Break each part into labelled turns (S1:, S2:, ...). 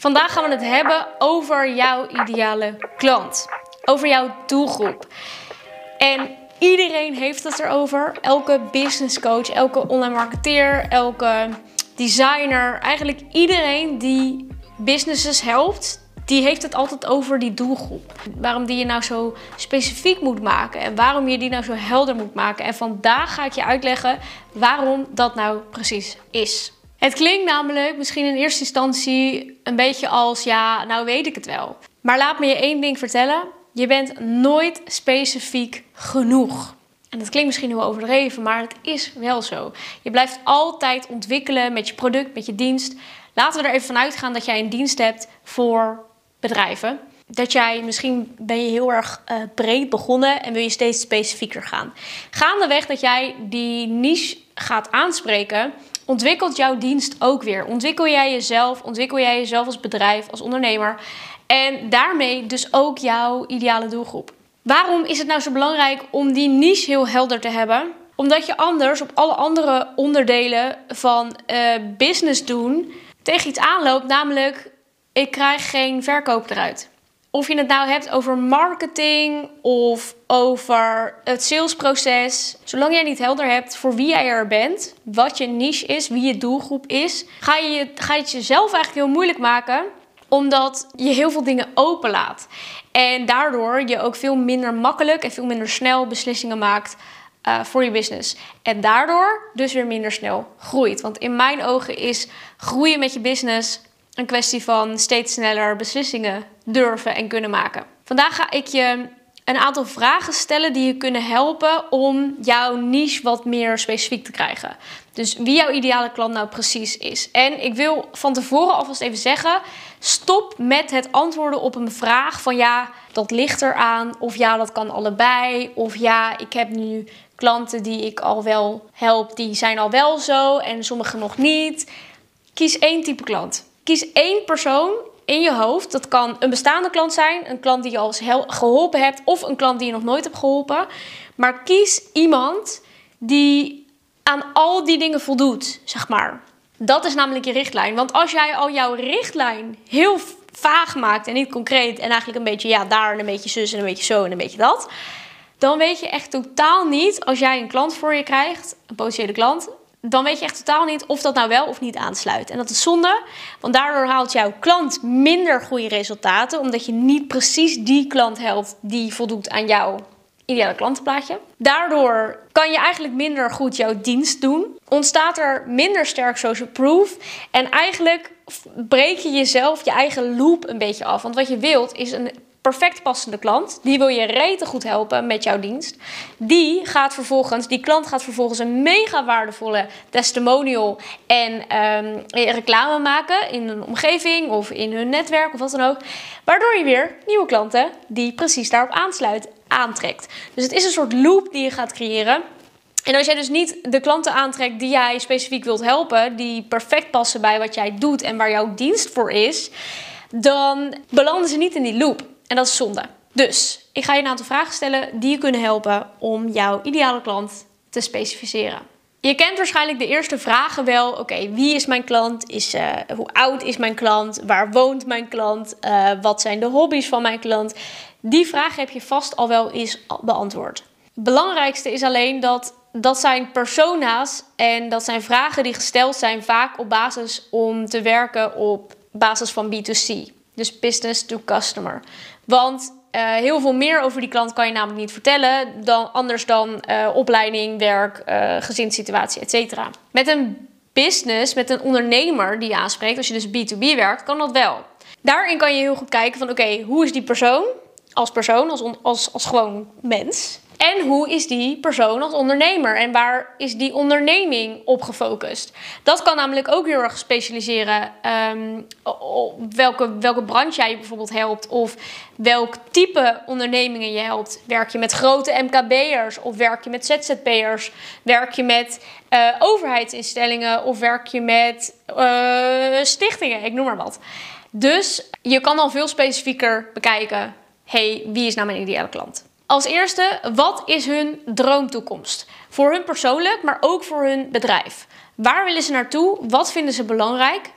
S1: Vandaag gaan we het hebben over jouw ideale klant, over jouw doelgroep. En iedereen heeft het erover. Elke business coach, elke online marketeer, elke designer, eigenlijk iedereen die businesses helpt, die heeft het altijd over die doelgroep. Waarom die je nou zo specifiek moet maken en waarom je die nou zo helder moet maken. En vandaag ga ik je uitleggen waarom dat nou precies is. Het klinkt namelijk misschien in eerste instantie een beetje als ja, nou weet ik het wel. Maar laat me je één ding vertellen. Je bent nooit specifiek genoeg. En dat klinkt misschien heel overdreven, maar het is wel zo. Je blijft altijd ontwikkelen met je product, met je dienst. Laten we er even vanuit gaan dat jij een dienst hebt voor bedrijven. Dat jij misschien ben je heel erg uh, breed begonnen en wil je steeds specifieker gaan. Gaandeweg dat jij die niche gaat aanspreken, ontwikkelt jouw dienst ook weer. Ontwikkel jij jezelf, ontwikkel jij jezelf als bedrijf, als ondernemer. En daarmee dus ook jouw ideale doelgroep. Waarom is het nou zo belangrijk om die niche heel helder te hebben? Omdat je anders op alle andere onderdelen van uh, business doen tegen iets aanloopt, namelijk ik krijg geen verkoop eruit. Of je het nou hebt over marketing of over het salesproces. Zolang jij niet helder hebt voor wie jij er bent, wat je niche is, wie je doelgroep is, ga je, ga je het jezelf eigenlijk heel moeilijk maken omdat je heel veel dingen openlaat. En daardoor je ook veel minder makkelijk en veel minder snel beslissingen maakt uh, voor je business. En daardoor dus weer minder snel groeit. Want in mijn ogen is groeien met je business een kwestie van steeds sneller beslissingen durven en kunnen maken. Vandaag ga ik je een aantal vragen stellen die je kunnen helpen om jouw niche wat meer specifiek te krijgen. Dus wie jouw ideale klant nou precies is. En ik wil van tevoren alvast even zeggen: stop met het antwoorden op een vraag van ja, dat ligt eraan. Of ja, dat kan allebei. Of ja, ik heb nu klanten die ik al wel help, die zijn al wel zo en sommige nog niet. Kies één type klant. Kies één persoon in je hoofd. Dat kan een bestaande klant zijn, een klant die je al geholpen hebt, of een klant die je nog nooit hebt geholpen. Maar kies iemand die aan al die dingen voldoet, zeg maar. Dat is namelijk je richtlijn. Want als jij al jouw richtlijn heel vaag maakt en niet concreet en eigenlijk een beetje ja, daar en een beetje zus en een beetje zo en een beetje dat, dan weet je echt totaal niet als jij een klant voor je krijgt, een potentiële klant, dan weet je echt totaal niet of dat nou wel of niet aansluit. En dat is zonde, want daardoor haalt jouw klant minder goede resultaten, omdat je niet precies die klant helpt die voldoet aan jouw ideale klantenplaatje. Daardoor kan je eigenlijk minder goed jouw dienst doen. Ontstaat er minder sterk social proof. En eigenlijk breek je jezelf je eigen loop een beetje af. Want wat je wilt is een perfect passende klant. Die wil je rete goed helpen met jouw dienst. Die gaat vervolgens, die klant gaat vervolgens een mega waardevolle testimonial en um, reclame maken in een omgeving of in hun netwerk of wat dan ook. Waardoor je weer nieuwe klanten die precies daarop aansluit aantrekt. Dus het is een soort loop die je gaat creëren. En als jij dus niet de klanten aantrekt die jij specifiek wilt helpen, die perfect passen bij wat jij doet en waar jouw dienst voor is, dan belanden ze niet in die loop. En dat is zonde. Dus ik ga je een aantal vragen stellen die je kunnen helpen om jouw ideale klant te specificeren. Je kent waarschijnlijk de eerste vragen wel. Oké, wie is mijn klant? Is, uh, hoe oud is mijn klant? Waar woont mijn klant? Uh, wat zijn de hobby's van mijn klant? Die vragen heb je vast al wel eens beantwoord. Het belangrijkste is alleen dat dat zijn persona's en dat zijn vragen die gesteld zijn vaak op basis om te werken op basis van B2C. Dus business to customer. Want uh, heel veel meer over die klant kan je namelijk niet vertellen, dan, anders dan uh, opleiding, werk, uh, gezinssituatie, etc. Met een business, met een ondernemer die je aanspreekt, als je dus B2B werkt, kan dat wel. Daarin kan je heel goed kijken van oké, hoe is die persoon als persoon, als, als, als gewoon mens? En hoe is die persoon als ondernemer? En waar is die onderneming op gefocust? Dat kan namelijk ook heel erg specialiseren um, welke, welke branche jij bijvoorbeeld helpt. Of welk type ondernemingen je helpt. Werk je met grote MKB'ers of werk je met ZZP'ers? Werk je met uh, overheidsinstellingen of werk je met uh, stichtingen? Ik noem maar wat. Dus je kan al veel specifieker bekijken. hey, wie is nou mijn ideale klant? Als eerste, wat is hun droomtoekomst? Voor hun persoonlijk, maar ook voor hun bedrijf. Waar willen ze naartoe? Wat vinden ze belangrijk?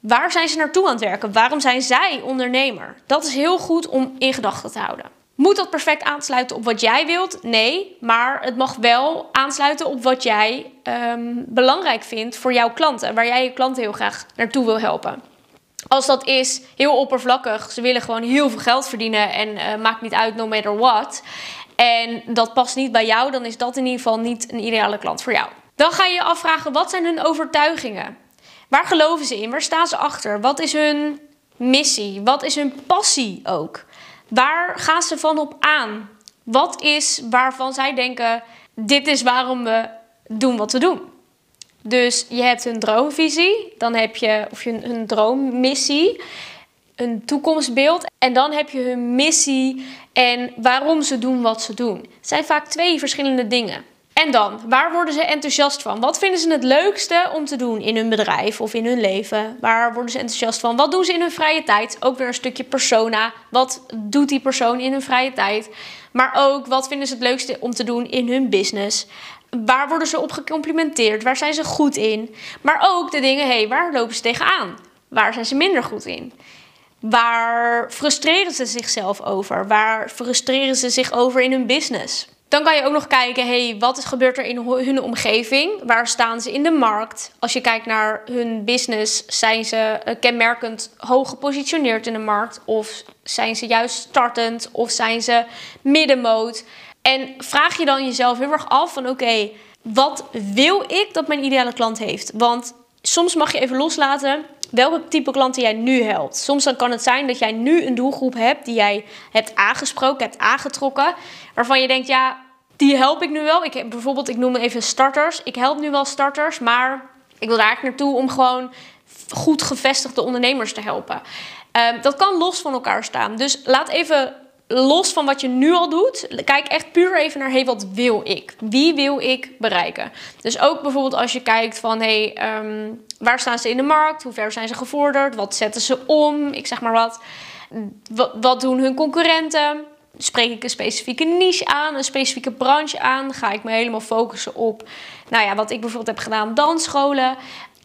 S1: Waar zijn ze naartoe aan het werken? Waarom zijn zij ondernemer? Dat is heel goed om in gedachten te houden. Moet dat perfect aansluiten op wat jij wilt? Nee, maar het mag wel aansluiten op wat jij ehm, belangrijk vindt voor jouw klanten, waar jij je klanten heel graag naartoe wil helpen. Als dat is heel oppervlakkig, ze willen gewoon heel veel geld verdienen en uh, maakt niet uit no matter what. En dat past niet bij jou, dan is dat in ieder geval niet een ideale klant voor jou. Dan ga je je afvragen, wat zijn hun overtuigingen? Waar geloven ze in? Waar staan ze achter? Wat is hun missie? Wat is hun passie ook? Waar gaan ze van op aan? Wat is waarvan zij denken: dit is waarom we doen wat we doen? Dus je hebt een droomvisie, dan heb je of je een droommissie, een toekomstbeeld en dan heb je hun missie en waarom ze doen wat ze doen. Het zijn vaak twee verschillende dingen. En dan, waar worden ze enthousiast van? Wat vinden ze het leukste om te doen in hun bedrijf of in hun leven? Waar worden ze enthousiast van? Wat doen ze in hun vrije tijd? Ook weer een stukje persona. Wat doet die persoon in hun vrije tijd? Maar ook, wat vinden ze het leukste om te doen in hun business? Waar worden ze op gecomplimenteerd? Waar zijn ze goed in? Maar ook de dingen, hey, waar lopen ze tegenaan? Waar zijn ze minder goed in? Waar frustreren ze zichzelf over? Waar frustreren ze zich over in hun business? Dan kan je ook nog kijken, hey, wat gebeurt er in hun omgeving? Waar staan ze in de markt? Als je kijkt naar hun business, zijn ze eh, kenmerkend hoog gepositioneerd in de markt? Of zijn ze juist startend? Of zijn ze middenmoot? En vraag je dan jezelf heel erg af van oké, wat wil ik dat mijn ideale klant heeft? Want soms mag je even loslaten welke type klanten jij nu helpt. Soms dan kan het zijn dat jij nu een doelgroep hebt die jij hebt aangesproken, hebt aangetrokken, waarvan je denkt, ja, die help ik nu wel. Ik bijvoorbeeld, ik noem even starters. Ik help nu wel starters, maar ik wil daar eigenlijk naartoe om gewoon goed gevestigde ondernemers te helpen. Ehm, dat kan los van elkaar staan. Dus laat even los van wat je nu al doet, kijk echt puur even naar, hey, wat wil ik? Wie wil ik bereiken? Dus ook bijvoorbeeld als je kijkt van, hey, ehm, waar staan ze in de markt? Hoe ver zijn ze gevorderd? Wat zetten ze om? Ik zeg maar wat. Wat, wat doen hun concurrenten? Spreek ik een specifieke niche aan, een specifieke branche aan? Ga ik me helemaal focussen op, nou ja, wat ik bijvoorbeeld heb gedaan, dansscholen.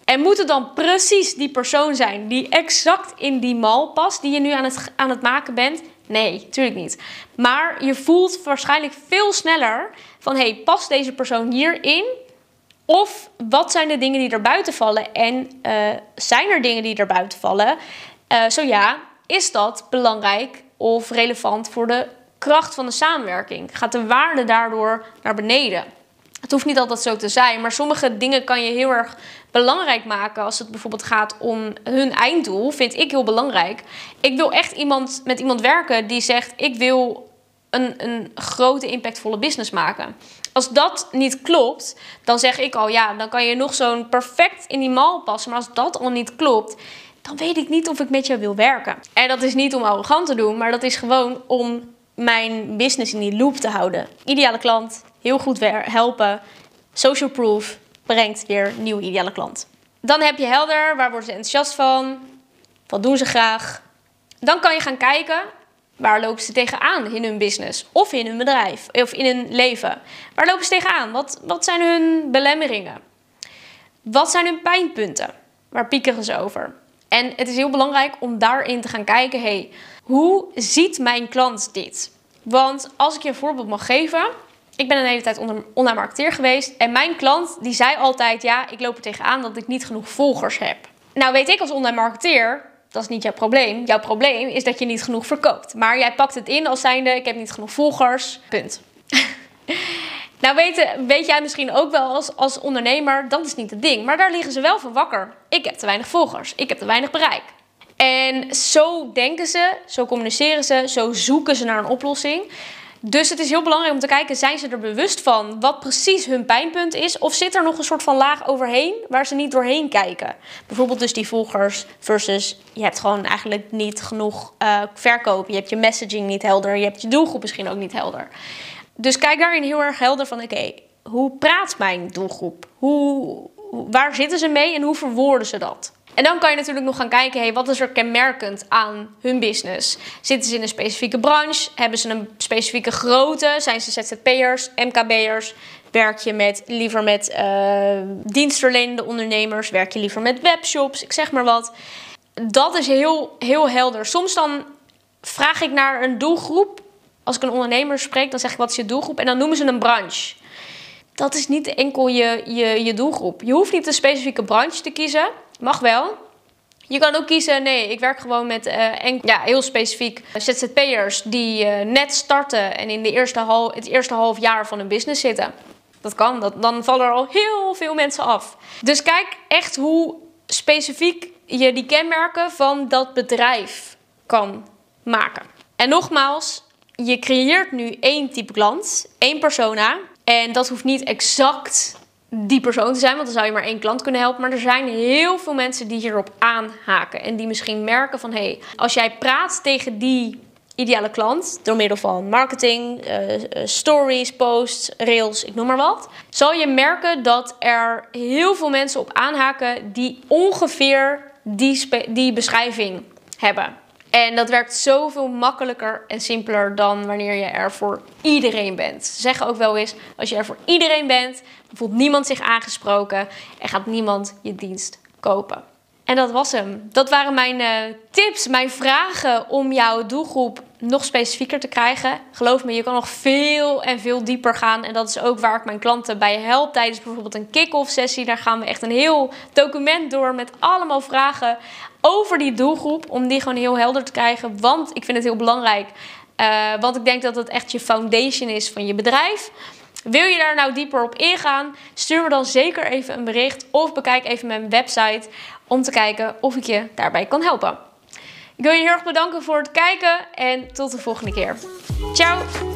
S1: En moet het dan precies die persoon zijn die exact in die mal past, die je nu aan het, aan het maken bent? Nee, natuurlijk niet. Maar je voelt waarschijnlijk veel sneller van hey, past deze persoon hierin? Of wat zijn de dingen die er buiten vallen? En uh, zijn er dingen die er buiten vallen? Uh, zo ja, is dat belangrijk of relevant voor de kracht van de samenwerking? Gaat de waarde daardoor naar beneden? Het hoeft niet altijd zo te zijn, maar sommige dingen kan je heel erg belangrijk maken als het bijvoorbeeld gaat om hun einddoel, vind ik heel belangrijk. Ik wil echt iemand, met iemand werken die zegt: Ik wil een, een grote, impactvolle business maken. Als dat niet klopt, dan zeg ik al ja, dan kan je nog zo'n perfect in die mal passen. Maar als dat al niet klopt, dan weet ik niet of ik met jou wil werken. En dat is niet om arrogant te doen, maar dat is gewoon om mijn business in die loop te houden. Ideale klant, heel goed helpen, social proof, brengt weer nieuwe ideale klant. Dan heb je helder, waar worden ze enthousiast van? Wat doen ze graag? Dan kan je gaan kijken, waar lopen ze tegenaan in hun business? Of in hun bedrijf, of in hun leven? Waar lopen ze tegenaan? Wat, wat zijn hun belemmeringen? Wat zijn hun pijnpunten? Waar piekeren ze over? En het is heel belangrijk om daarin te gaan kijken, hey, hoe ziet mijn klant dit? Want als ik je een voorbeeld mag geven, ik ben een hele tijd online marketeer geweest. En mijn klant die zei altijd: Ja, ik loop er tegenaan dat ik niet genoeg volgers heb. Nou, weet ik als online marketeer, dat is niet jouw probleem. Jouw probleem is dat je niet genoeg verkoopt. Maar jij pakt het in als zijnde: Ik heb niet genoeg volgers. Punt. nou, weet, weet jij misschien ook wel als, als ondernemer, dat is niet het ding. Maar daar liggen ze wel van wakker. Ik heb te weinig volgers. Ik heb te weinig bereik. En zo denken ze, zo communiceren ze, zo zoeken ze naar een oplossing. Dus het is heel belangrijk om te kijken, zijn ze er bewust van wat precies hun pijnpunt is? Of zit er nog een soort van laag overheen waar ze niet doorheen kijken? Bijvoorbeeld dus die volgers versus je hebt gewoon eigenlijk niet genoeg uh, verkoop. Je hebt je messaging niet helder, je hebt je doelgroep misschien ook niet helder. Dus kijk daarin heel erg helder van oké, hoe praat mijn doelgroep? Hoe, waar zitten ze mee en hoe verwoorden ze dat? En dan kan je natuurlijk nog gaan kijken, hey, wat is er kenmerkend aan hun business? Zitten ze in een specifieke branche? Hebben ze een specifieke grootte? Zijn ze ZZP'ers, MKB'ers? Werk je met, liever met uh, dienstverlenende ondernemers? Werk je liever met webshops? Ik zeg maar wat. dat is heel, heel helder. Soms dan vraag ik naar een doelgroep. Als ik een ondernemer spreek, dan zeg ik wat is je doelgroep? En dan noemen ze een branche. Dat is niet enkel je, je, je doelgroep. Je hoeft niet een specifieke branche te kiezen. Mag wel. Je kan ook kiezen, nee, ik werk gewoon met uh, ja, heel specifiek ZZP'ers die uh, net starten en in de eerste hal, het eerste half jaar van hun business zitten. Dat kan, dat, dan vallen er al heel veel mensen af. Dus kijk echt hoe specifiek je die kenmerken van dat bedrijf kan maken. En nogmaals, je creëert nu één type klant, één persona. En dat hoeft niet exact die persoon te zijn, want dan zou je maar één klant kunnen helpen. Maar er zijn heel veel mensen die hierop aanhaken en die misschien merken van hé, hey, als jij praat tegen die ideale klant door middel van marketing, uh, stories, posts, rails, ik noem maar wat, zal je merken dat er heel veel mensen op aanhaken die ongeveer die, die beschrijving hebben. En dat werkt zoveel makkelijker en simpeler dan wanneer je er voor iedereen bent. Ze zeggen ook wel eens, als je er voor iedereen bent, voelt niemand zich aangesproken en gaat niemand je dienst kopen. En dat was hem. Dat waren mijn uh, tips, mijn vragen om jouw doelgroep nog specifieker te krijgen. Geloof me, je kan nog veel en veel dieper gaan. En dat is ook waar ik mijn klanten bij help tijdens bijvoorbeeld een kick-off sessie. Daar gaan we echt een heel document door met allemaal vragen over die doelgroep. Om die gewoon heel helder te krijgen. Want ik vind het heel belangrijk. Uh, want ik denk dat het echt je foundation is van je bedrijf. Wil je daar nou dieper op ingaan? Stuur me dan zeker even een bericht of bekijk even mijn website om te kijken of ik je daarbij kan helpen. Ik wil je heel erg bedanken voor het kijken en tot de volgende keer. Ciao!